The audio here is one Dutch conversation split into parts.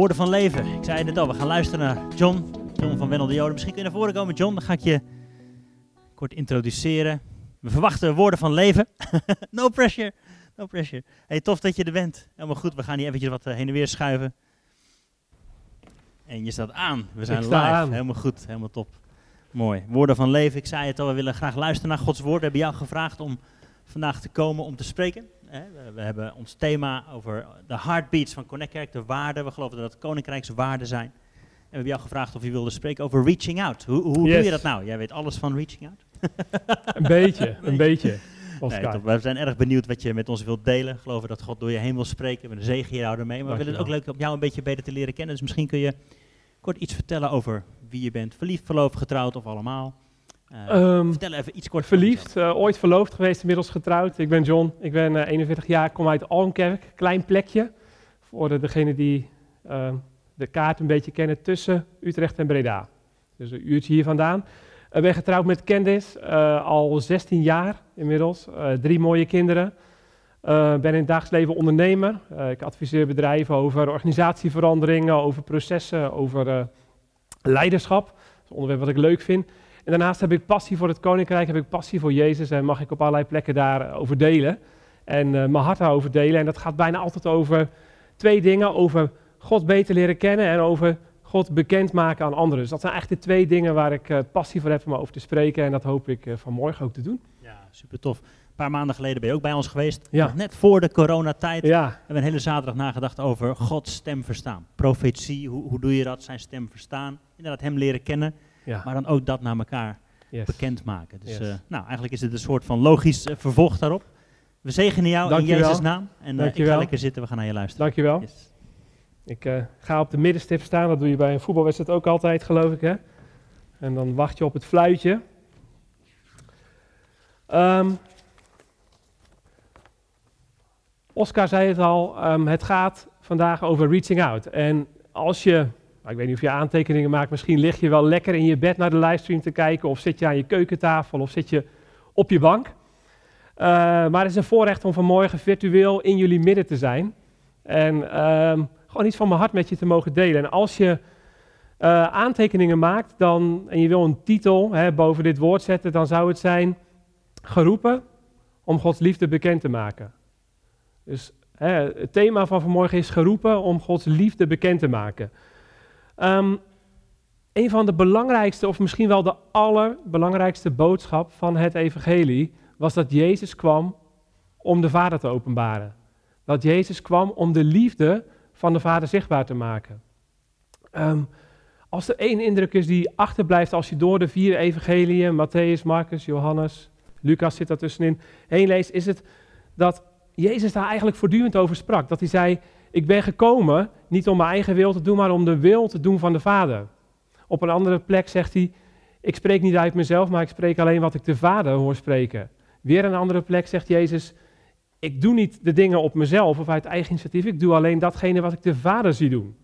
Woorden van leven. Ik zei het al, we gaan luisteren naar John. John van Wendel de Joden. Misschien kun je naar voren komen, John. Dan ga ik je kort introduceren. We verwachten woorden van leven. no pressure. No pressure. Hey, tof dat je er bent. Helemaal goed. We gaan hier eventjes wat eh, heen en weer schuiven. En je staat aan. We zijn live. aan. Helemaal goed. Helemaal top. Mooi. Woorden van leven. Ik zei het al, we willen graag luisteren naar Gods woord. We hebben jou gevraagd om vandaag te komen om te spreken. Hè, We, hebben ons thema over de heartbeats van Connect Kerk, de waarden. We geloven dat het koninkrijkswaarden zijn. En we hebben jou gevraagd of je wilde spreken over reaching out. Hoe, hoe doe je dat nou? Jij weet alles van reaching out? Een beetje, een beetje. Oscar. Nee, top. we zijn erg benieuwd wat je met ons wilt delen. We geloven dat God door je heen wil spreken. We hebben een zegen hier houden mee. Maar we vinden het ook leuk om jou een beetje beter te leren kennen. Dus misschien kun je kort iets vertellen over wie je bent. Verliefd, verloofd, getrouwd of allemaal. Eh, Ehm, vertel even iets kort verliefd, eh, ooit verloofd geweest, inmiddels getrouwd. Ik ben John, ik ben eh, 41 jaar, kom uit Almkerk, klein plekje. Voor eh, degenen die eh, de kaart een beetje kennen tussen Utrecht en Breda. Dus een uurtje hier vandaan. Ik ben getrouwd met Candice, eh, al 16 jaar inmiddels. Eh, drie mooie kinderen. Eh, ben in het dagelijks leven ondernemer. Eh, ik adviseer bedrijven over organisatieveranderingen, over processen, over eh, leiderschap. Dat is een onderwerp wat ik leuk vind. En daarnaast heb ik passie voor het koninkrijk, heb ik passie voor Jezus en mag ik op allerlei plekken daarover delen. En eh, mijn hart daarover delen. En dat gaat bijna altijd over twee dingen: over God beter leren kennen en over God bekendmaken aan anderen. Dus dat zijn eigenlijk de twee dingen waar ik eh, passie voor heb om over te spreken. En dat hoop ik eh, vanmorgen ook te doen. Ja, super tof. Een paar maanden geleden ben je ook bij ons geweest. Ja. Nog net voor de coronatijd. Ja, We hebben een hele zaterdag nagedacht over Gods stem verstaan. Profetie, hoe, hoe doe je dat? Zijn stem verstaan. Inderdaad, hem leren kennen. Ja. Maar dan ook dat naar elkaar Yes. bekendmaken. Dus Yes. eh, nou, eigenlijk is het een soort van logisch eh, vervolg daarop. We zegenen jou in Jezus' naam. En eh, ik ga lekker zitten, we gaan naar je luisteren. Dankjewel. Yes. Ik ga op de middenstip staan. Dat doe je bij een voetbalwedstrijd ook altijd, geloof ik. Hè? En dan wacht je op het fluitje. Ehm, Oscar zei het al, ehm, het gaat vandaag over reaching out. En als je, ik weet niet of je aantekeningen maakt, misschien lig je wel lekker in je bed naar de livestream te kijken, of zit je aan je keukentafel, of zit je op je bank. Eh, maar het is een voorrecht om vanmorgen virtueel in jullie midden te zijn. En ehm, gewoon iets van mijn hart met je te mogen delen. En als je eh, aantekeningen maakt dan, en je wil een titel hè, boven dit woord zetten, dan zou het zijn geroepen om Gods liefde bekend te maken. Dus hè, het thema van vanmorgen is geroepen om Gods liefde bekend te maken. Ehm, een van de belangrijkste, of misschien wel de allerbelangrijkste boodschap van het evangelie, was dat Jezus kwam om de Vader te openbaren. Dat Jezus kwam om de liefde van de Vader zichtbaar te maken. Ehm, als er één indruk is die achterblijft als je door de vier evangeliën, Matthäus, Marcus, Johannes, Lucas zit daartussenin, heen leest, is het dat Jezus daar eigenlijk voortdurend over sprak. Dat hij zei, ik ben gekomen niet om mijn eigen wil te doen, maar om de wil te doen van de Vader. Op een andere plek zegt hij, ik spreek niet uit mezelf, maar ik spreek alleen wat ik de Vader hoor spreken. Weer een andere plek zegt Jezus, ik doe niet de dingen op mezelf of uit eigen initiatief, ik doe alleen datgene wat ik de Vader zie doen.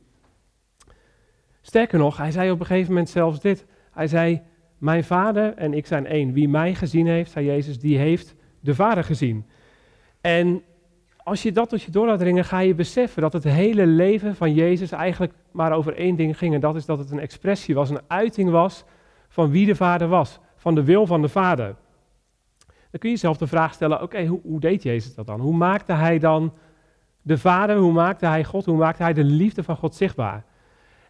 Sterker nog, hij zei op een gegeven moment zelfs dit. Hij zei, mijn Vader en ik zijn één. Wie mij gezien heeft, zei Jezus, die heeft de Vader gezien. En als je dat tot je door laat dringen, ga je beseffen dat het hele leven van Jezus eigenlijk maar over één ding ging. En dat is dat het een expressie was, een uiting was van wie de Vader was. Van de wil van de Vader. Dan kun je jezelf de vraag stellen, oké, hoe, hoe deed Jezus dat dan? Hoe maakte hij dan de Vader, hoe maakte hij God, hoe maakte hij de liefde van God zichtbaar?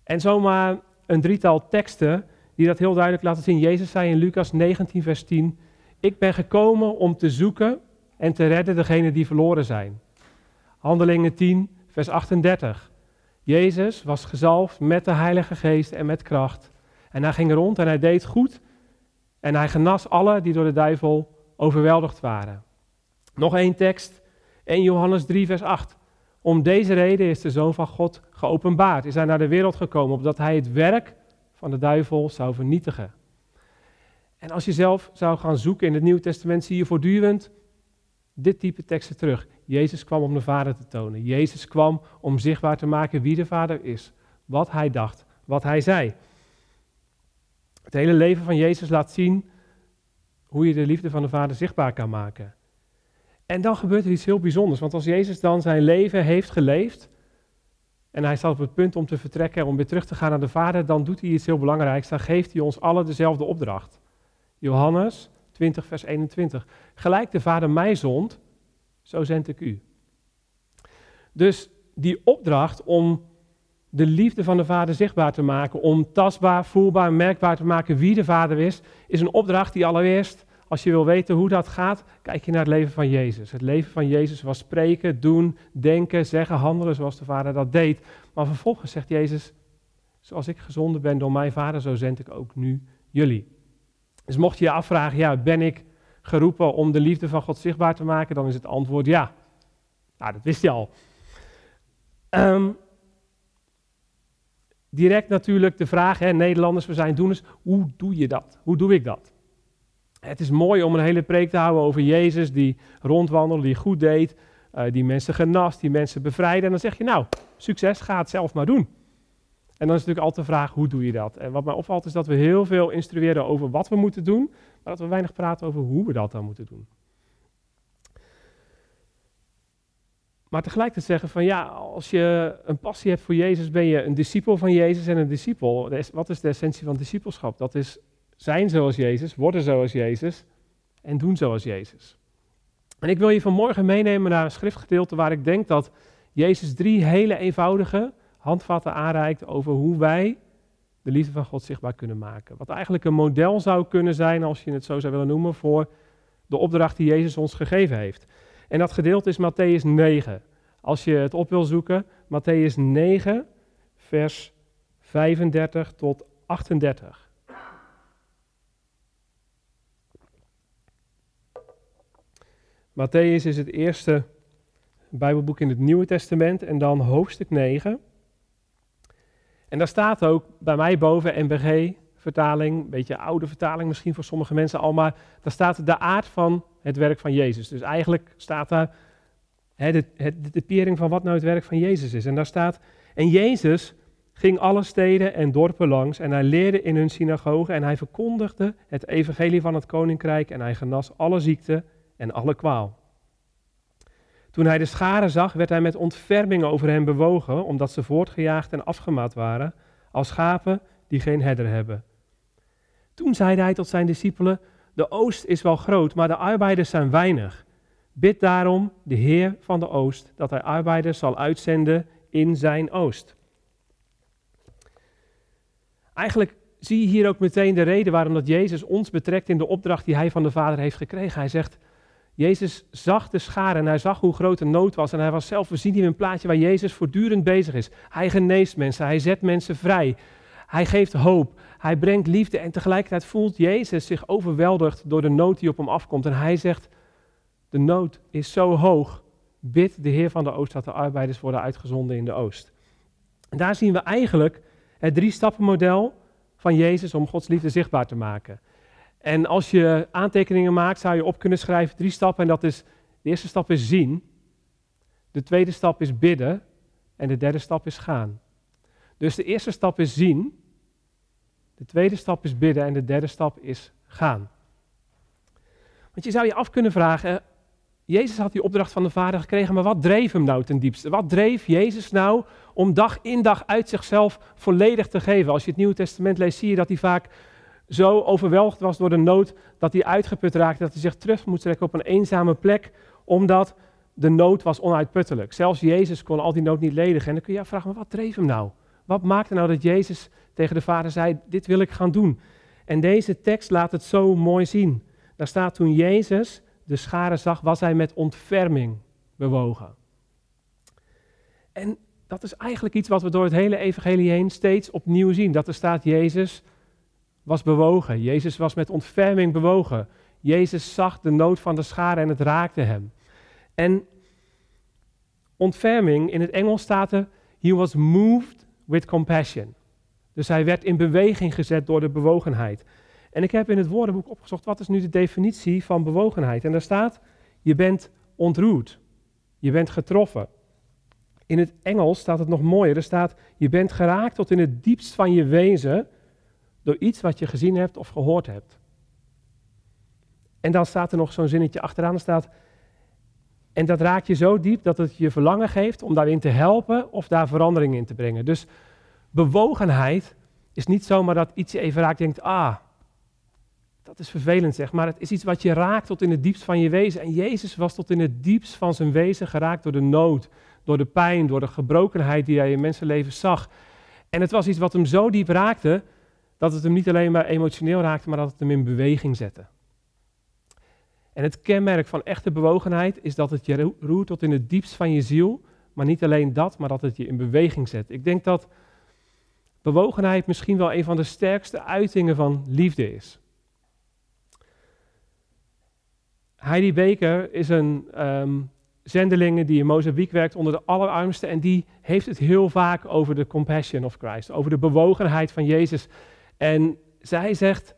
En zomaar een drietal teksten die dat heel duidelijk laten zien. Jezus zei in Lucas 19, vers 10, ik ben gekomen om te zoeken en te redden degenen die verloren zijn. Handelingen 10, vers 38. Jezus was gezalfd met de Heilige Geest en met kracht. En hij ging rond en hij deed goed. En hij genas alle die door de duivel overweldigd waren. Nog één tekst, 1 Johannes 3, vers 8. Om deze reden is de Zoon van God geopenbaard. Is hij naar de wereld gekomen, opdat hij het werk van de duivel zou vernietigen. En als je zelf zou gaan zoeken in het Nieuwe Testament, zie je voortdurend dit type teksten terug. Jezus kwam om de Vader te tonen. Jezus kwam om zichtbaar te maken wie de Vader is. Wat hij dacht, wat hij zei. Het hele leven van Jezus laat zien hoe je de liefde van de Vader zichtbaar kan maken. En dan gebeurt er iets heel bijzonders. Want als Jezus dan zijn leven heeft geleefd en hij staat op het punt om te vertrekken, om weer terug te gaan naar de Vader, dan doet hij iets heel belangrijks. Dan geeft hij ons allen dezelfde opdracht. Johannes 20, vers 21. Gelijk de Vader mij zond, zo zend ik u. Dus die opdracht om de liefde van de Vader zichtbaar te maken, om tastbaar, voelbaar, merkbaar te maken wie de Vader is, is een opdracht die allereerst, als je wil weten hoe dat gaat, kijk je naar het leven van Jezus. Het leven van Jezus was spreken, doen, denken, zeggen, handelen zoals de Vader dat deed. Maar vervolgens zegt Jezus, zoals ik gezonden ben door mijn Vader, zo zend ik ook nu jullie. Dus mocht je je afvragen, ja, ben ik geroepen om de liefde van God zichtbaar te maken, dan is het antwoord ja. Nou, dat wist je al. Um, direct natuurlijk de vraag, hè, Nederlanders, we zijn doeners, hoe doe je dat? Hoe doe ik dat? Het is mooi om een hele preek te houden over Jezus die rondwandelde, die goed deed, uh, die mensen genast, die mensen bevrijdde. En dan zeg je, nou, succes, ga het zelf maar doen. En dan is natuurlijk altijd de vraag, hoe doe je dat? En wat mij opvalt is dat we heel veel instrueren over wat we moeten doen, maar dat we weinig praten over hoe we dat dan moeten doen. Maar tegelijkertijd zeggen van ja, als je een passie hebt voor Jezus, ben je een discipel van Jezus en een discipel. Wat is de essentie van discipelschap? Dat is zijn zoals Jezus, worden zoals Jezus en doen zoals Jezus. En ik wil je vanmorgen meenemen naar een schriftgedeelte waar ik denk dat Jezus drie hele eenvoudige handvatten aanreikt over hoe wij de liefde van God zichtbaar kunnen maken. Wat eigenlijk een model zou kunnen zijn, als je het zo zou willen noemen, voor de opdracht die Jezus ons gegeven heeft. En dat gedeelte is Matthäus 9. Als je het op wil zoeken, Matthäus 9, vers 35 tot 38. Matthäus is het eerste Bijbelboek in het Nieuwe Testament en dan hoofdstuk 9. En daar staat ook bij mij boven NBG vertaling, een beetje oude vertaling misschien voor sommige mensen al, maar daar staat de aard van het werk van Jezus. Dus eigenlijk staat daar de, de typering van wat nou het werk van Jezus is. En daar staat, en Jezus ging alle steden en dorpen langs en hij leerde in hun synagogen en hij verkondigde het evangelie van het koninkrijk en hij genas alle ziekte en alle kwaal. Toen hij de scharen zag, werd hij met ontferming over hen bewogen, omdat ze voortgejaagd en afgemaat waren, als schapen die geen herder hebben. Toen zeide hij tot zijn discipelen, de oost is wel groot, maar de arbeiders zijn weinig. Bid daarom de Heer van de oost dat hij arbeiders zal uitzenden in zijn oost. Eigenlijk zie je hier ook meteen de reden waarom dat Jezus ons betrekt in de opdracht die hij van de Vader heeft gekregen. Hij zegt, Jezus zag de scharen en hij zag hoe groot de nood was. En hij was zelf, we zien hier een plaatje waar Jezus voortdurend bezig is. Hij geneest mensen, hij zet mensen vrij. Hij geeft hoop, hij brengt liefde en tegelijkertijd voelt Jezus zich overweldigd door de nood die op hem afkomt. En hij zegt, de nood is zo hoog, bid de Heer van de Oost dat de arbeiders worden uitgezonden in de Oost. En daar zien we eigenlijk het drie-stappen-model van Jezus om Gods liefde zichtbaar te maken. En als je aantekeningen maakt, zou je op kunnen schrijven drie stappen. En dat is, de eerste stap is zien, de tweede stap is bidden en de derde stap is gaan. Dus de eerste stap is zien, de tweede stap is bidden en de derde stap is gaan. Want je zou je af kunnen vragen, Jezus had die opdracht van de Vader gekregen, maar wat dreef hem nou ten diepste? Wat dreef Jezus nou om dag in dag uit zichzelf volledig te geven? Als je het Nieuwe Testament leest, zie je dat hij vaak zo overweldigd was door de nood dat hij uitgeput raakte, dat hij zich terug moest trekken op een eenzame plek, omdat de nood was onuitputtelijk. Zelfs Jezus kon al die nood niet ledigen. En dan kun je afvragen, maar wat dreef hem nou? Wat maakte nou dat Jezus tegen de Vader zei, dit wil ik gaan doen? En deze tekst laat het zo mooi zien. Daar staat toen Jezus de scharen zag, was hij met ontferming bewogen. En dat is eigenlijk iets wat we door het hele evangelie heen steeds opnieuw zien. Dat er staat Jezus was bewogen. Jezus was met ontferming bewogen. Jezus zag de nood van de scharen en het raakte hem. En ontferming, in het Engels staat er, he was moved with compassion. Dus hij werd in beweging gezet door de bewogenheid. En ik heb in het woordenboek opgezocht, wat is nu de definitie van bewogenheid? En daar staat, je bent ontroerd. Je bent getroffen. In het Engels staat het nog mooier. Er staat, je bent geraakt tot in het diepst van je wezen door iets wat je gezien hebt of gehoord hebt. En dan staat er nog zo'n zinnetje achteraan, er staat, En dat raakt je zo diep dat het je verlangen geeft om daarin te helpen of daar verandering in te brengen. Dus bewogenheid is niet zomaar dat iets je even raakt en denkt, ah, dat is vervelend zeg, maar het is iets wat je raakt tot in het diepst van je wezen. En Jezus was tot in het diepst van zijn wezen geraakt door de nood, door de pijn, door de gebrokenheid die hij in mensenleven zag. En het was iets wat hem zo diep raakte, dat het hem niet alleen maar emotioneel raakte, maar dat het hem in beweging zette. En het kenmerk van echte bewogenheid is dat het je roert tot in het diepst van je ziel, maar niet alleen dat, maar dat het je in beweging zet. Ik denk dat bewogenheid misschien wel een van de sterkste uitingen van liefde is. Heidi Baker is een um, die in Mozambique werkt onder de allerarmsten en die heeft het heel vaak over de compassion of Christ, over de bewogenheid van Jezus. En zij zegt,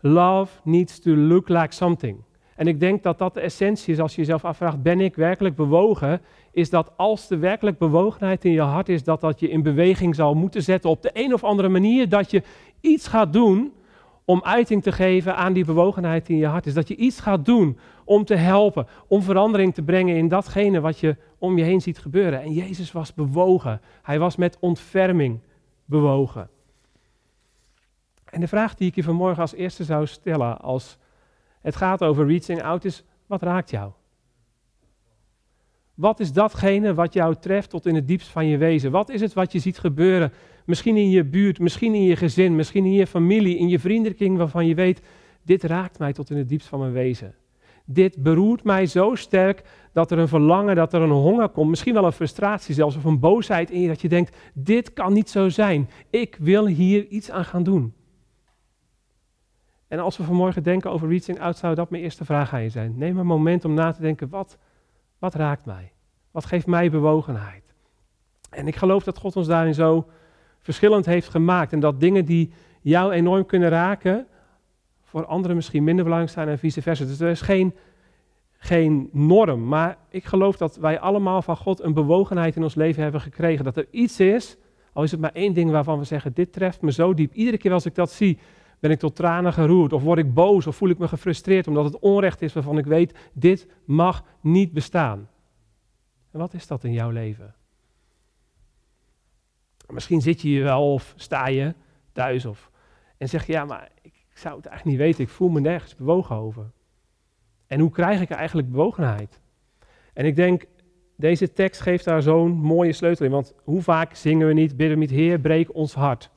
love needs to look like something. En ik denk dat dat de essentie is als je jezelf afvraagt, ben ik werkelijk bewogen? Is dat als de werkelijk bewogenheid in je hart is, dat dat je in beweging zal moeten zetten op de een of andere manier, dat je iets gaat doen om uiting te geven aan die bewogenheid in je hart is. Dat je iets gaat doen om te helpen, om verandering te brengen in datgene wat je om je heen ziet gebeuren. En Jezus was bewogen. Hij was met ontferming bewogen. En de vraag die ik je vanmorgen als eerste zou stellen, als het gaat over reaching out, is: wat raakt jou? Wat is datgene wat jou treft tot in het diepst van je wezen? Wat is het wat je ziet gebeuren? Misschien in je buurt, misschien in je gezin, misschien in je familie, in je vriendenkring waarvan je weet, dit raakt mij tot in het diepst van mijn wezen. Dit beroert mij zo sterk dat er een verlangen, dat er een honger komt, misschien wel een frustratie zelfs of een boosheid in je, dat je denkt, dit kan niet zo zijn. Ik wil hier iets aan gaan doen. En als we vanmorgen denken over reaching out, zou dat mijn eerste vraag aan je zijn. Neem een moment om na te denken, wat, wat raakt mij? Wat geeft mij bewogenheid? En ik geloof dat God ons daarin zo verschillend heeft gemaakt. En dat dingen die jou enorm kunnen raken, voor anderen misschien minder belangrijk zijn en vice versa. Dus er is geen, geen norm. Maar ik geloof dat wij allemaal van God een bewogenheid in ons leven hebben gekregen. Dat er iets is, al is het maar één ding waarvan we zeggen, dit treft me zo diep. Iedere keer als ik dat zie, ben ik tot tranen geroerd? Of word ik boos? Of voel ik me gefrustreerd omdat het onrecht is waarvan ik weet, dit mag niet bestaan? En wat is dat in jouw leven? Misschien zit je hier wel of sta je thuis of, en zeg je, ja, maar ik zou het eigenlijk niet weten. Ik voel me nergens bewogen over. En hoe krijg ik eigenlijk bewogenheid? En ik denk, deze tekst geeft daar zo'n mooie sleutel in. Want hoe vaak zingen we niet, bidden we niet, Heer, breek ons hart.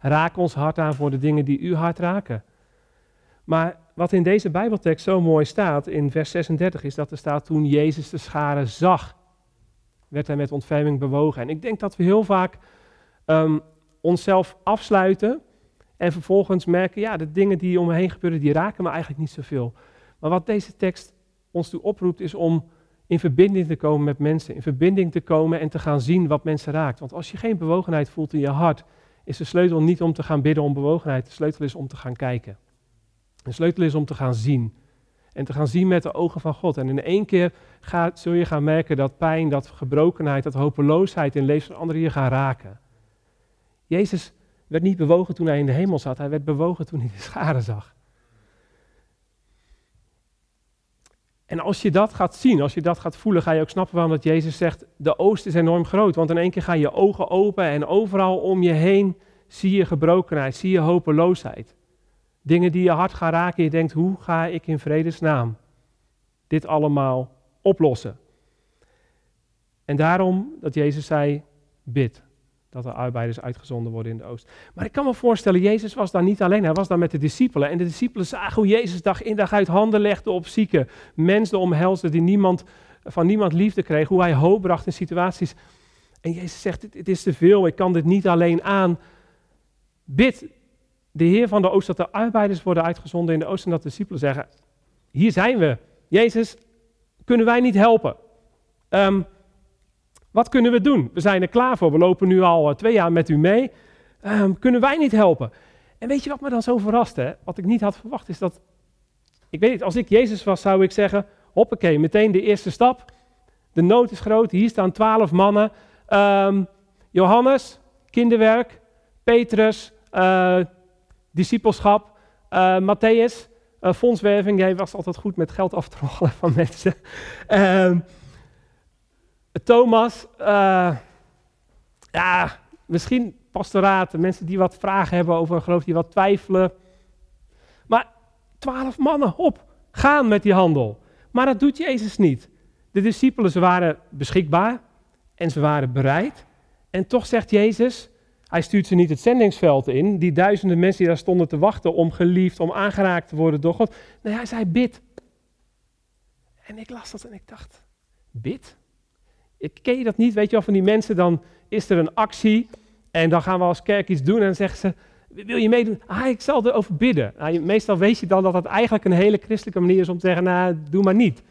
Raak ons hart aan voor de dingen die uw hart raken. Maar wat in deze Bijbeltekst zo mooi staat, in vers 36, is dat er staat toen Jezus de scharen zag, werd hij met ontferming bewogen. En ik denk dat we heel vaak um, onszelf afsluiten en vervolgens merken, ja, de dingen die om me heen gebeuren, die raken me eigenlijk niet zoveel. Maar wat deze tekst ons toe oproept, is om in verbinding te komen met mensen, in verbinding te komen en te gaan zien wat mensen raakt. Want als je geen bewogenheid voelt in je hart, is de sleutel niet om te gaan bidden om bewogenheid. De sleutel is om te gaan kijken. De sleutel is om te gaan zien. En te gaan zien met de ogen van God. En in één keer zul je gaan merken dat pijn, dat gebrokenheid, dat hopeloosheid in leven van anderen je gaan raken. Jezus werd niet bewogen toen hij in de hemel zat, hij werd bewogen toen hij de scharen zag. En als je dat gaat zien, als je dat gaat voelen, ga je ook snappen waarom dat Jezus zegt, de oost is enorm groot. Want in één keer gaan je ogen open en overal om je heen zie je gebrokenheid, zie je hopeloosheid. Dingen die je hart gaan raken, je denkt, hoe ga ik in vredesnaam dit allemaal oplossen? En daarom dat Jezus zei, bid dat er arbeiders uitgezonden worden in de oost. Maar ik kan me voorstellen, Jezus was daar niet alleen, hij was daar met de discipelen. En de discipelen zagen hoe Jezus dag in dag uit handen legde op zieken. Mensen omhelsde die niemand, van niemand liefde kreeg. Hoe hij hoop bracht in situaties. En Jezus zegt, het is te veel, ik kan dit niet alleen aan. Bid de Heer van de oost dat er arbeiders worden uitgezonden in de oost. En dat de discipelen zeggen, hier zijn we. Jezus, kunnen wij niet helpen? Um, wat kunnen we doen? We zijn er klaar voor. We lopen nu al eh, twee jaar met u mee. Um, kunnen wij niet helpen? En weet je wat me dan zo verraste? Wat ik niet had verwacht is dat. Ik weet niet, als ik Jezus was, zou ik zeggen: hoppakee, meteen de eerste stap. De nood is groot. Hier staan twaalf mannen. Um, Johannes, kinderwerk. Petrus, uh, discipelschap. Uh, Matthäus, Uh, fondswerving, jij was altijd goed met geld af te rollen van mensen. Uh, Thomas, uh, ja, misschien pastoraat, mensen die wat vragen hebben over geloof, die wat twijfelen. Maar twaalf mannen, op, gaan met die handel. Maar dat doet Jezus niet. De discipelen, ze waren beschikbaar en ze waren bereid. En toch zegt Jezus, hij stuurt ze niet het zendingsveld in, die duizenden mensen die daar stonden te wachten om geliefd, om aangeraakt te worden door God. Nee, hij zei bid. En ik las dat en ik dacht, bid? Ik ken je dat niet, weet je wel, van die mensen, dan is er een actie en dan gaan we als kerk iets doen en dan zeggen ze, wil je meedoen? Ah, ik zal erover bidden. Nou, meestal weet je dan dat dat eigenlijk een hele christelijke manier is om te zeggen, nou, doe maar niet.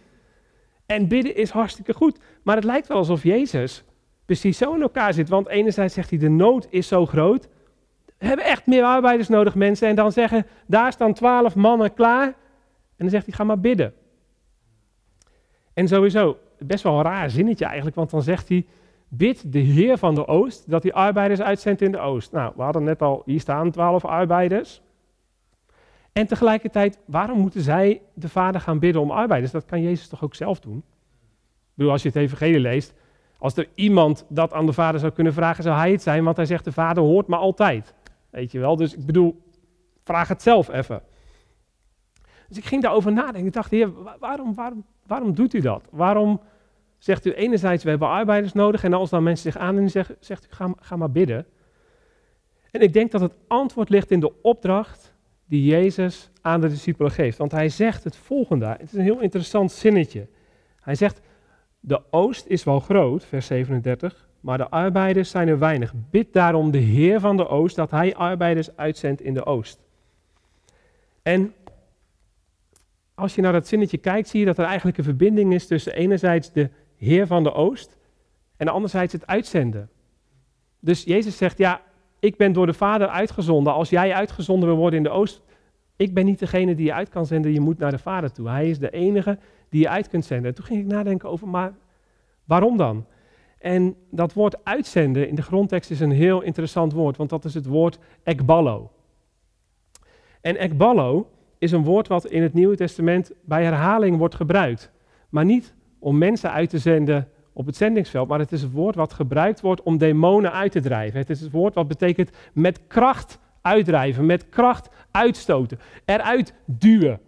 En bidden is hartstikke goed, maar het lijkt wel alsof Jezus precies zo in elkaar zit. Want enerzijds zegt hij, de nood is zo groot. We hebben echt meer arbeiders nodig, mensen. En dan zeggen, daar staan twaalf mannen klaar. En dan zegt hij, ga maar bidden. En sowieso, best wel een raar zinnetje eigenlijk, want dan zegt hij, bid de Heer van de Oost dat hij arbeiders uitzendt in de Oost. Nou, we hadden net al, hier staan twaalf arbeiders. En tegelijkertijd, waarom moeten zij de Vader gaan bidden om arbeiders? Dat kan Jezus toch ook zelf doen? Ik bedoel, als je het evangelie leest, als er iemand dat aan de vader zou kunnen vragen, zou hij het zijn, want hij zegt de vader hoort me altijd. Weet je wel, dus ik bedoel, vraag het zelf even. Dus ik ging daarover nadenken. Ik dacht, heer, waarom, waarom, waarom doet u dat? Waarom zegt u enerzijds, we hebben arbeiders nodig, en als dan mensen zich aandienen, zegt, zegt u, ga, ga maar bidden. En ik denk dat het antwoord ligt in de opdracht die Jezus aan de discipelen geeft. Want hij zegt het volgende, het is een heel interessant zinnetje. Hij zegt, de oost is wel groot, vers 37, maar de arbeiders zijn er weinig. Bid daarom de Heer van de oost dat hij arbeiders uitzendt in de oost. En als je naar dat zinnetje kijkt, zie je dat er eigenlijk een verbinding is tussen enerzijds de Heer van de oost en anderzijds het uitzenden. Dus Jezus zegt, ja, ik ben door de Vader uitgezonden. Als jij uitgezonden wil worden in de oost, ik ben niet degene die je uit kan zenden, je moet naar de Vader toe. Hij is de enige die je uit kunt zenden. En toen ging ik nadenken over, maar waarom dan? En dat woord uitzenden in de grondtekst is een heel interessant woord, want dat is het woord ekballo. En ekballo is een woord wat in het Nieuwe Testament bij herhaling wordt gebruikt. Maar niet om mensen uit te zenden op het zendingsveld, maar het is het woord wat gebruikt wordt om demonen uit te drijven. Het is het woord wat betekent met kracht uitdrijven, met kracht uitstoten, eruit duwen,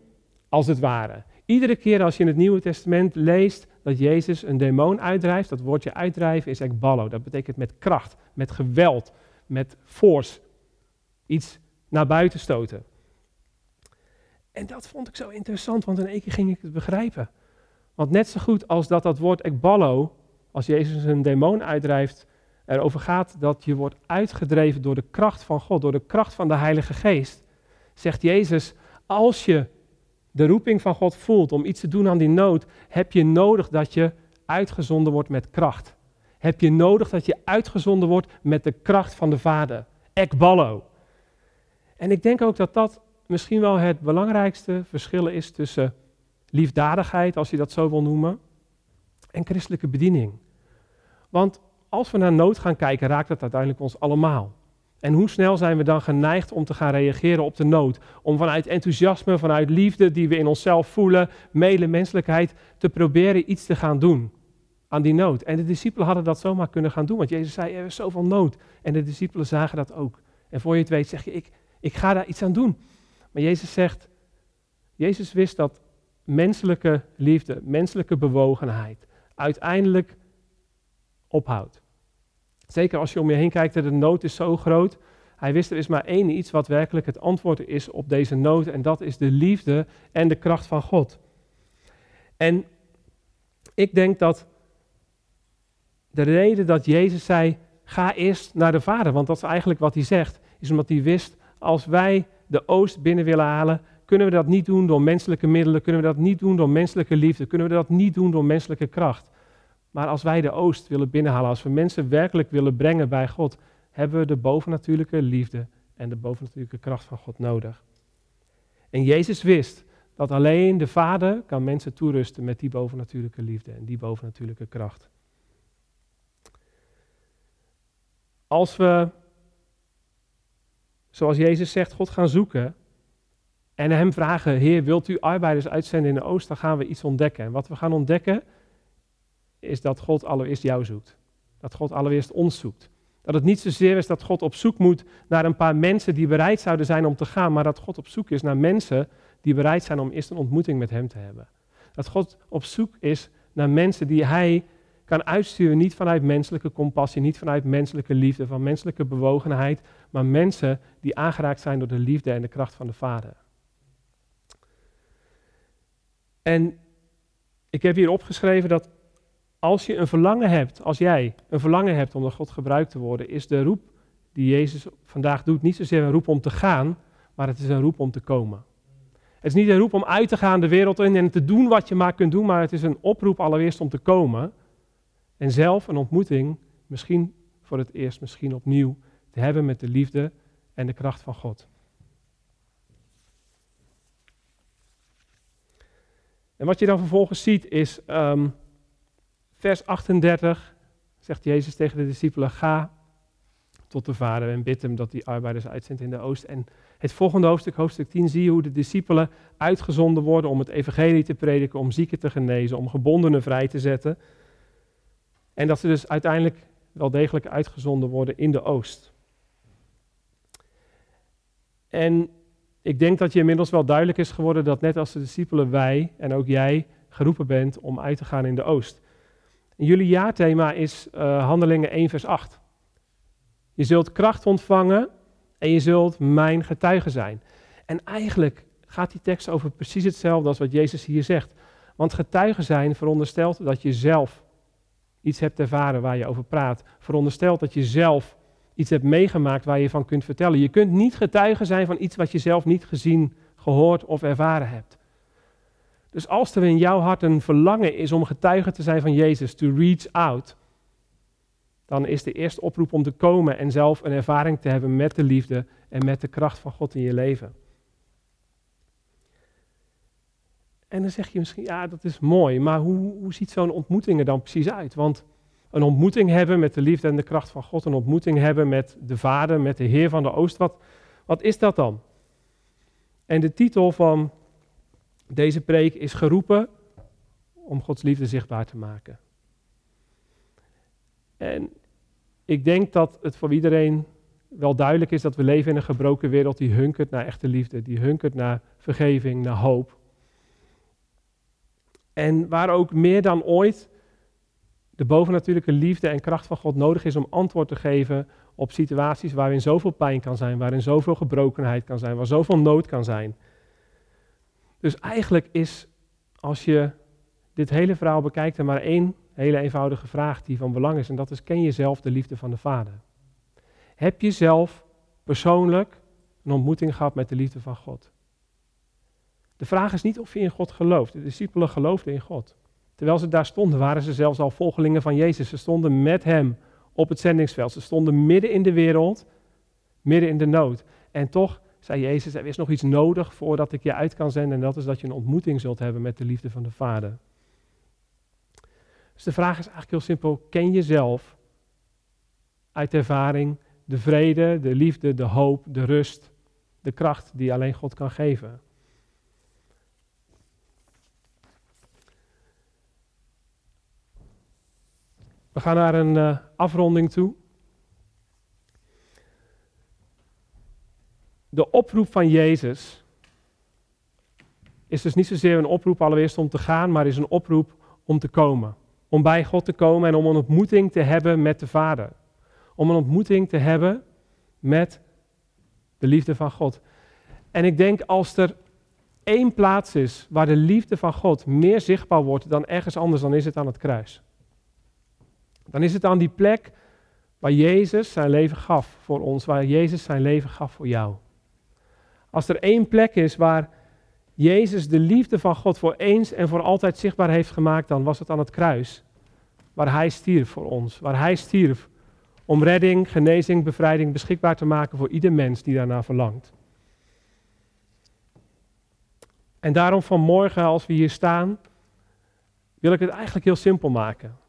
als het ware. Iedere keer als je in het Nieuwe Testament leest dat Jezus een demon uitdrijft, dat woordje uitdrijven is ekballo. Dat betekent met kracht, met geweld, met force. Iets naar buiten stoten. En dat vond ik zo interessant, want in één keer ging ik het begrijpen. Want net zo goed als dat dat woord ekballo, als Jezus een demon uitdrijft, erover gaat dat je wordt uitgedreven door de kracht van God, door de kracht van de Heilige Geest, zegt Jezus, als je de roeping van God voelt om iets te doen aan die nood, heb je nodig dat je uitgezonden wordt met kracht. Heb je nodig dat je uitgezonden wordt met de kracht van de Vader. Ekballo. En ik denk ook dat dat misschien wel het belangrijkste verschil is tussen liefdadigheid, als je dat zo wil noemen, en christelijke bediening. Want als we naar nood gaan kijken, raakt dat uiteindelijk ons allemaal. En hoe snel zijn we dan geneigd om te gaan reageren op de nood? Om vanuit enthousiasme, vanuit liefde die we in onszelf voelen, medemenselijkheid, te proberen iets te gaan doen aan die nood. En de discipelen hadden dat zomaar kunnen gaan doen, want Jezus zei, er is zoveel nood. En de discipelen zagen dat ook. En voor je het weet zeg je, ik, ik ga daar iets aan doen. Maar Jezus zegt, Jezus wist dat menselijke liefde, menselijke bewogenheid uiteindelijk ophoudt. Zeker als je om je heen kijkt en de nood is zo groot. Hij wist er is maar één iets wat werkelijk het antwoord is op deze nood. En dat is de liefde en de kracht van God. En ik denk dat de reden dat Jezus zei, ga eerst naar de Vader. Want dat is eigenlijk wat hij zegt. Is omdat hij wist, als wij de oost binnen willen halen, kunnen we dat niet doen door menselijke middelen. Kunnen we dat niet doen door menselijke liefde. Kunnen we dat niet doen door menselijke kracht. Maar als wij de oost willen binnenhalen, als we mensen werkelijk willen brengen bij God, hebben we de bovennatuurlijke liefde en de bovennatuurlijke kracht van God nodig. En Jezus wist dat alleen de Vader kan mensen toerusten met die bovennatuurlijke liefde en die bovennatuurlijke kracht. Als we, zoals Jezus zegt, God gaan zoeken, En hem vragen, Heer, wilt u arbeiders uitzenden in de oost? Dan gaan we iets ontdekken. En wat we gaan ontdekken, is dat God allereerst jou zoekt. Dat God allereerst ons zoekt. Dat het niet zozeer is dat God op zoek moet naar een paar mensen die bereid zouden zijn om te gaan, maar dat God op zoek is naar mensen die bereid zijn om eerst een ontmoeting met Hem te hebben. Dat God op zoek is naar mensen die Hij kan uitsturen, niet vanuit menselijke compassie, niet vanuit menselijke liefde, van menselijke bewogenheid, maar mensen die aangeraakt zijn door de liefde en de kracht van de Vader. En ik heb hier opgeschreven dat als je een verlangen hebt, als jij een verlangen hebt om door God gebruikt te worden, is de roep die Jezus vandaag doet niet zozeer een roep om te gaan, maar het is een roep om te komen. Het is niet een roep om uit te gaan de wereld in en te doen wat je maar kunt doen, maar het is een oproep allereerst om te komen en zelf een ontmoeting, misschien voor het eerst, misschien opnieuw, te hebben met de liefde en de kracht van God. En wat je dan vervolgens ziet is ehm, vers 38, zegt Jezus tegen de discipelen, ga tot de Vader en bid hem dat die arbeiders uitzendt in de oost. En het volgende hoofdstuk, hoofdstuk 10, zie je hoe de discipelen uitgezonden worden om het evangelie te prediken, om zieken te genezen, om gebondenen vrij te zetten. En dat ze dus uiteindelijk wel degelijk uitgezonden worden in de oost. En ik denk dat je inmiddels wel duidelijk is geworden dat net als de discipelen wij en ook jij geroepen bent om uit te gaan in de oost. Jullie jaarthema is uh, Handelingen 1 vers 8. Je zult kracht ontvangen en je zult mijn getuige zijn. En eigenlijk gaat die tekst over precies hetzelfde als wat Jezus hier zegt. Want getuige zijn veronderstelt dat je zelf iets hebt ervaren waar je over praat. Veronderstelt dat je zelf iets hebt meegemaakt waar je van kunt vertellen. Je kunt niet getuige zijn van iets wat je zelf niet gezien, gehoord of ervaren hebt. Dus als er in jouw hart een verlangen is om getuige te zijn van Jezus, to reach out, dan is de eerste oproep om te komen en zelf een ervaring te hebben met de liefde en met de kracht van God in je leven. En dan zeg je misschien, ja, dat is mooi, maar hoe, hoe ziet zo'n ontmoeting er dan precies uit? Want een ontmoeting hebben met de liefde en de kracht van God, een ontmoeting hebben met de Vader, met de Heer van de Oost, wat, wat is dat dan? En de titel van deze preek is geroepen om Gods liefde zichtbaar te maken. En ik denk dat het voor iedereen wel duidelijk is dat we leven in een gebroken wereld die hunkert naar echte liefde, die hunkert naar vergeving, naar hoop. En waar ook meer dan ooit de bovennatuurlijke liefde en kracht van God nodig is om antwoord te geven op situaties waarin zoveel pijn kan zijn, waarin zoveel gebrokenheid kan zijn, waar zoveel nood kan zijn. Dus eigenlijk is, als je dit hele verhaal bekijkt, er maar één hele eenvoudige vraag die van belang is. En dat is, ken je zelf de liefde van de Vader? Heb je zelf persoonlijk een ontmoeting gehad met de liefde van God? De vraag is niet of je in God gelooft. De discipelen geloofden in God. Terwijl ze daar stonden, waren ze zelfs al volgelingen van Jezus. Ze stonden met hem op het zendingsveld. Ze stonden midden in de wereld, midden in de nood. En toch zei Jezus, er is nog iets nodig voordat ik je uit kan zenden. En dat is dat je een ontmoeting zult hebben met de liefde van de Vader. Dus de vraag is eigenlijk heel simpel, ken je zelf uit ervaring de vrede, de liefde, de hoop, de rust, de kracht die alleen God kan geven? We gaan naar een uh, afronding toe. De oproep van Jezus is dus niet zozeer een oproep allereerst om te gaan, maar is een oproep om te komen. Om bij God te komen en om een ontmoeting te hebben met de Vader. Om een ontmoeting te hebben met de liefde van God. En ik denk als er één plaats is waar de liefde van God meer zichtbaar wordt dan ergens anders, dan is het aan het kruis. Dan is het aan die plek waar Jezus zijn leven gaf voor ons, waar Jezus zijn leven gaf voor jou. Als er één plek is waar Jezus de liefde van God voor eens en voor altijd zichtbaar heeft gemaakt, dan was het aan het kruis. Waar Hij stierf voor ons, waar Hij stierf om redding, genezing, bevrijding beschikbaar te maken voor ieder mens die daarna verlangt. En daarom vanmorgen, als we hier staan, wil ik het eigenlijk heel simpel maken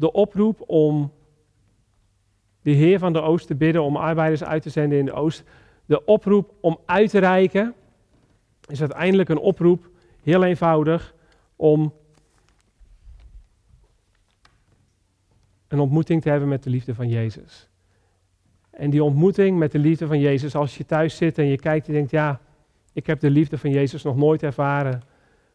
de oproep om de Heer van de Oost te bidden om arbeiders uit te zenden in de Oost. De oproep om uit te reiken is uiteindelijk een oproep, heel eenvoudig, om een ontmoeting te hebben met de liefde van Jezus. En die ontmoeting met de liefde van Jezus, als je thuis zit en je kijkt en denkt, ja, ik heb de liefde van Jezus nog nooit ervaren.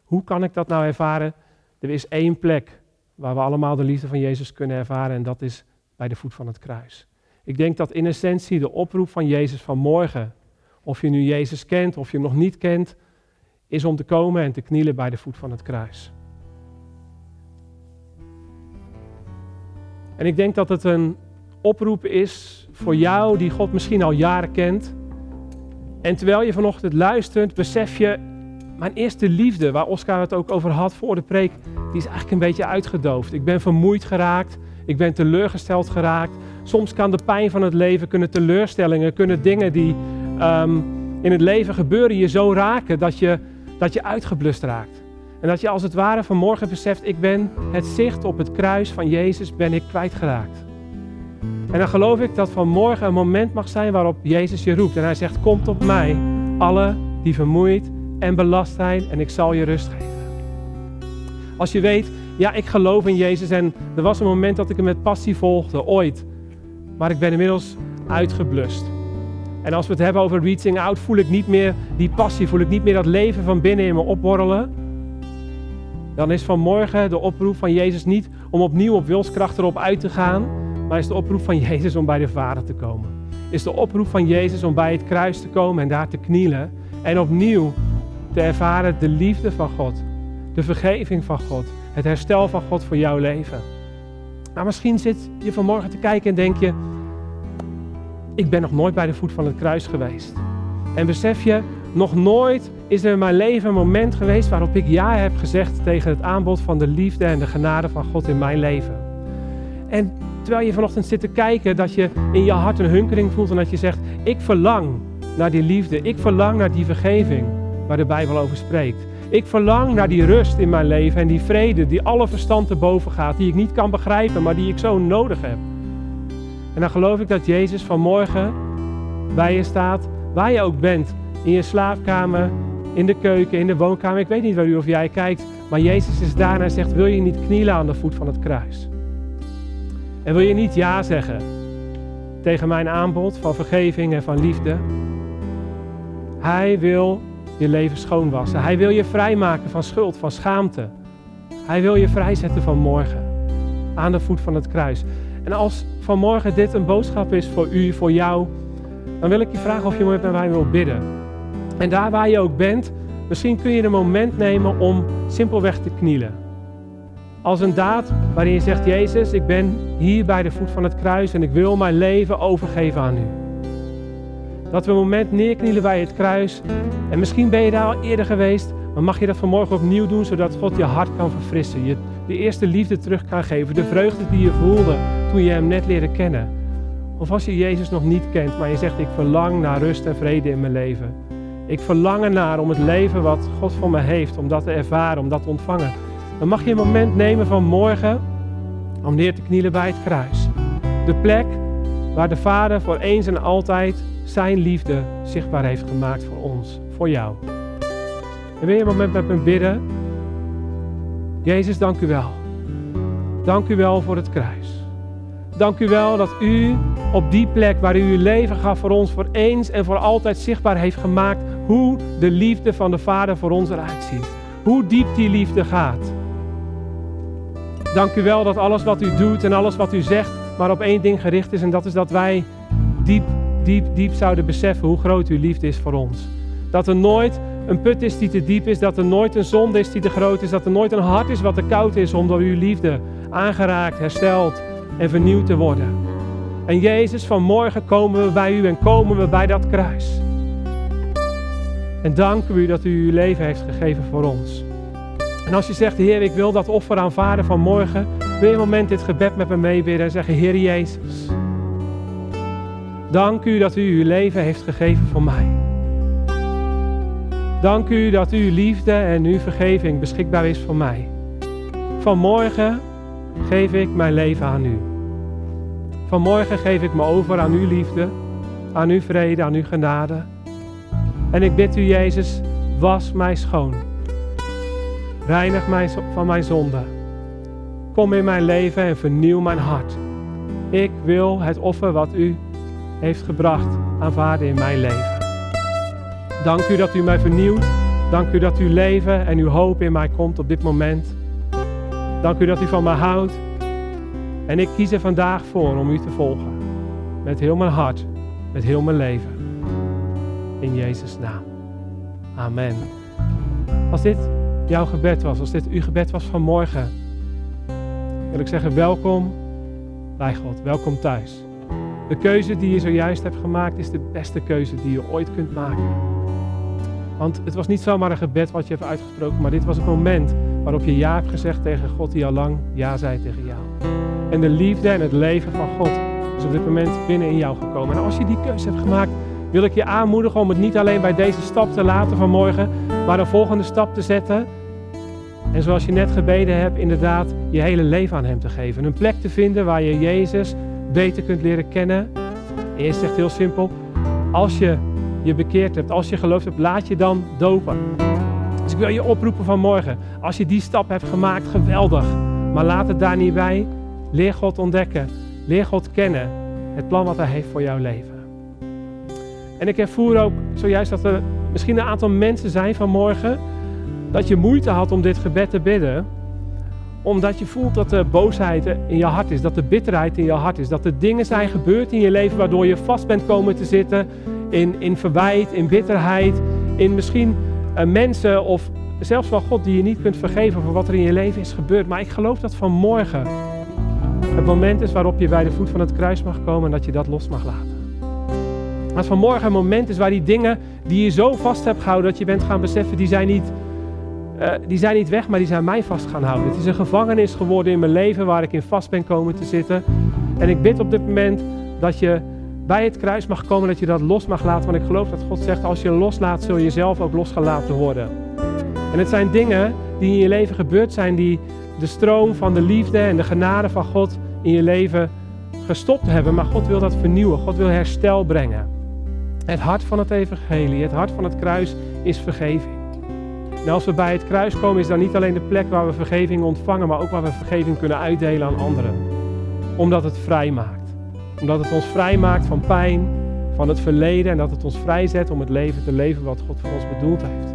Hoe kan ik dat nou ervaren? Er is één plek waar we allemaal de liefde van Jezus kunnen ervaren en dat is bij de voet van het kruis. Ik denk dat in essentie de oproep van Jezus van morgen, of je nu Jezus kent of je hem nog niet kent, is om te komen en te knielen bij de voet van het kruis. En ik denk dat het een oproep is voor jou die God misschien al jaren kent. En terwijl je vanochtend luistert, besef je, mijn eerste liefde, waar Oscar het ook over had voor de preek, die is eigenlijk een beetje uitgedoofd. Ik ben vermoeid geraakt, ik ben teleurgesteld geraakt. Soms kan de pijn van het leven, kunnen teleurstellingen, kunnen dingen die um, in het leven gebeuren je zo raken dat je, dat je uitgeblust raakt. En dat je als het ware vanmorgen beseft, ik ben het zicht op het kruis van Jezus ben ik kwijtgeraakt. En dan geloof ik dat vanmorgen een moment mag zijn waarop Jezus je roept. En hij zegt, kom op mij, alle die vermoeid en belast zijn en ik zal je rust geven. Als je weet, ja, ik geloof in Jezus en er was een moment dat ik hem met passie volgde, ooit. Maar ik ben inmiddels uitgeblust. En als we het hebben over reaching out, voel ik niet meer die passie, voel ik niet meer dat leven van binnen in me opborrelen. Dan is vanmorgen de oproep van Jezus niet om opnieuw op wilskracht erop uit te gaan, maar is de oproep van Jezus om bij de Vader te komen. Is de oproep van Jezus om bij het kruis te komen en daar te knielen en opnieuw te ervaren de liefde van God, de vergeving van God, het herstel van God voor jouw leven. Maar misschien zit je vanmorgen te kijken en denk je, ik ben nog nooit bij de voet van het kruis geweest. En besef je, nog nooit is er in mijn leven een moment geweest waarop ik ja heb gezegd tegen het aanbod van de liefde en de genade van God in mijn leven. En terwijl je vanochtend zit te kijken, dat je in je hart een hunkering voelt en dat je zegt, ik verlang naar die liefde, ik verlang naar die vergeving waar de Bijbel over spreekt. Ik verlang naar die rust in mijn leven en die vrede die alle verstand te boven gaat, die ik niet kan begrijpen, maar die ik zo nodig heb. En dan geloof ik dat Jezus vanmorgen bij je staat, waar je ook bent, in je slaapkamer, in de keuken, in de woonkamer. Ik weet niet waar u of jij kijkt, maar Jezus is daar en zegt, wil je niet knielen aan de voet van het kruis? En wil je niet ja zeggen tegen mijn aanbod van vergeving en van liefde? Hij wil je leven schoonwassen. Hij wil je vrijmaken van schuld, van schaamte. Hij wil je vrijzetten van morgen. Aan de voet van het kruis. En als vanmorgen dit een boodschap is voor u, voor jou, dan wil ik je vragen of je met mij wil bidden. En daar waar je ook bent, misschien kun je een moment nemen om simpelweg te knielen. Als een daad waarin je zegt, Jezus, ik ben hier bij de voet van het kruis en ik wil mijn leven overgeven aan u. Dat we een moment neerknielen bij het kruis. En misschien ben je daar al eerder geweest, maar mag je dat vanmorgen opnieuw doen, zodat God je hart kan verfrissen. Je de eerste liefde terug kan geven. De vreugde die je voelde toen je hem net leerde kennen. Of als je Jezus nog niet kent, maar je zegt, ik verlang naar rust en vrede in mijn leven. Ik verlang ernaar om het leven wat God voor me heeft, om dat te ervaren, om dat te ontvangen. Dan mag je een moment nemen van morgen om neer te knielen bij het kruis. De plek waar de Vader voor eens en altijd zijn liefde zichtbaar heeft gemaakt voor ons, voor jou. En wil je een moment met me bidden? Jezus, dank u wel. Dank u wel voor het kruis. Dank u wel dat u op die plek waar u uw leven gaf voor ons, voor eens en voor altijd zichtbaar heeft gemaakt hoe de liefde van de Vader voor ons eruit ziet. Hoe diep die liefde gaat. Dank u wel dat alles wat u doet en alles wat u zegt maar op één ding gericht is en dat is dat wij diep, diep, diep zouden beseffen hoe groot uw liefde is voor ons. Dat er nooit een put is die te diep is, dat er nooit een zonde is die te groot is, dat er nooit een hart is wat te koud is om door uw liefde aangeraakt, hersteld en vernieuwd te worden. En Jezus, vanmorgen komen we bij u en komen we bij dat kruis. En danken u dat u uw leven heeft gegeven voor ons. En als je zegt, Heer, ik wil dat offer aanvaarden van morgen, wil je een moment dit gebed met me meebidden en zeggen, Heer Jezus, dank u dat u uw leven heeft gegeven voor mij. Dank u dat uw liefde en uw vergeving beschikbaar is voor mij. Vanmorgen geef ik mijn leven aan u. Vanmorgen geef ik me over aan uw liefde, aan uw vrede, aan uw genade. En ik bid u, Jezus, Was mij schoon. Reinig mij van mijn zonde. Kom in mijn leven en vernieuw mijn hart. Ik wil het offer wat u heeft gebracht aanvaarden in mijn leven. Dank u dat u mij vernieuwt. Dank u dat uw leven en uw hoop in mij komt op dit moment. Dank u dat u van mij houdt. En ik kies er vandaag voor om u te volgen. Met heel mijn hart, met heel mijn leven. In Jezus' naam. Amen. Als dit jouw gebed was, als dit uw gebed was vanmorgen, wil ik zeggen welkom bij God, welkom thuis. De keuze die je zojuist hebt gemaakt is de beste keuze die je ooit kunt maken. Want het was niet zomaar een gebed wat je hebt uitgesproken, maar dit was het moment waarop je ja hebt gezegd tegen God die al lang ja zei tegen jou. En de liefde en het leven van God is op dit moment binnen in jou gekomen. En als je die keuze hebt gemaakt, wil ik je aanmoedigen om het niet alleen bij deze stap te laten vanmorgen, maar een volgende stap te zetten. En zoals je net gebeden hebt, inderdaad je hele leven aan Hem te geven. Een plek te vinden waar je Jezus beter kunt leren kennen. En je zegt heel simpel, als je je bekeerd hebt, als je gelooft hebt, laat je dan dopen. Dus ik wil je oproepen vanmorgen, als je die stap hebt gemaakt, geweldig. Maar laat het daar niet bij. Leer God ontdekken, leer God kennen, het plan wat Hij heeft voor jouw leven. En ik ervoer ook zojuist dat er misschien een aantal mensen zijn vanmorgen dat je moeite had om dit gebed te bidden omdat je voelt dat er boosheid in je hart is, dat er bitterheid in je hart is, dat er dingen zijn gebeurd in je leven waardoor je vast bent komen te zitten in, in verwijt, in bitterheid, in misschien uh, mensen of zelfs van God die je niet kunt vergeven voor wat er in je leven is gebeurd. Maar ik geloof dat vanmorgen het moment is waarop je bij de voet van het kruis mag komen en dat je dat los mag laten. Als vanmorgen een moment is waar die dingen die je zo vast hebt gehouden dat je bent gaan beseffen, die zijn niet uh, die zijn niet weg, maar die zijn mij vast gaan houden. Het is een gevangenis geworden in mijn leven waar ik in vast ben komen te zitten. En ik bid op dit moment dat je bij het kruis mag komen, dat je dat los mag laten. Want ik geloof dat God zegt, als je loslaat, zul je zelf ook losgelaten worden. En het zijn dingen die in je leven gebeurd zijn, die de stroom van de liefde en de genade van God in je leven gestopt hebben. Maar God wil dat vernieuwen. God wil herstel brengen. Het hart van het evangelie, het hart van het kruis is vergeving. En als we bij het kruis komen, is dat niet alleen de plek waar we vergeving ontvangen, maar ook waar we vergeving kunnen uitdelen aan anderen. Omdat het vrij maakt. Omdat het ons vrij maakt van pijn, van het verleden en dat het ons vrijzet om het leven te leven wat God voor ons bedoeld heeft.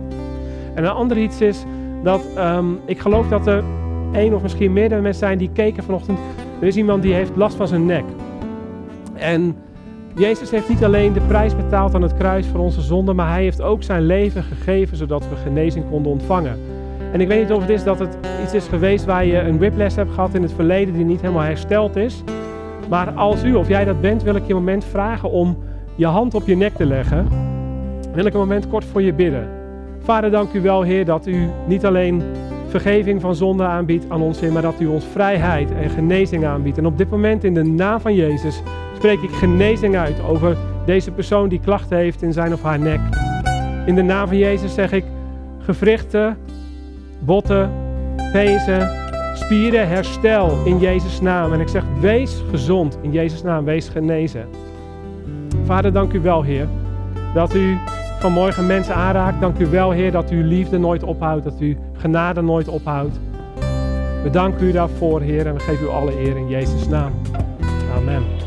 En een ander iets is dat um, ik geloof dat er één of misschien meerdere mensen zijn die keken vanochtend. Er is iemand die heeft last van zijn nek. En Jezus heeft niet alleen de prijs betaald aan het kruis voor onze zonde, maar hij heeft ook zijn leven gegeven zodat we genezing konden ontvangen. En ik weet niet of het is dat het iets is geweest waar je een whiplash hebt gehad in het verleden die niet helemaal hersteld is. Maar als u of jij dat bent, wil ik je een moment vragen om je hand op je nek te leggen. Wil ik een moment kort voor je bidden. Vader, dank u wel, Heer, dat u niet alleen vergeving van zonde aanbiedt aan ons, Heer, maar dat u ons vrijheid en genezing aanbiedt. En op dit moment in de naam van Jezus spreek ik genezing uit over deze persoon die klachten heeft in zijn of haar nek. In de naam van Jezus zeg ik gewrichten, botten, pezen, spieren, herstel in Jezus' naam. En ik zeg wees gezond in Jezus' naam, wees genezen. Vader, dank u wel, Heer, dat u vanmorgen mensen aanraakt. Dank u wel, Heer, dat uw liefde nooit ophoudt, dat u genade nooit ophoudt. We danken u daarvoor, Heer, en we geven u alle eer in Jezus' naam. Amen.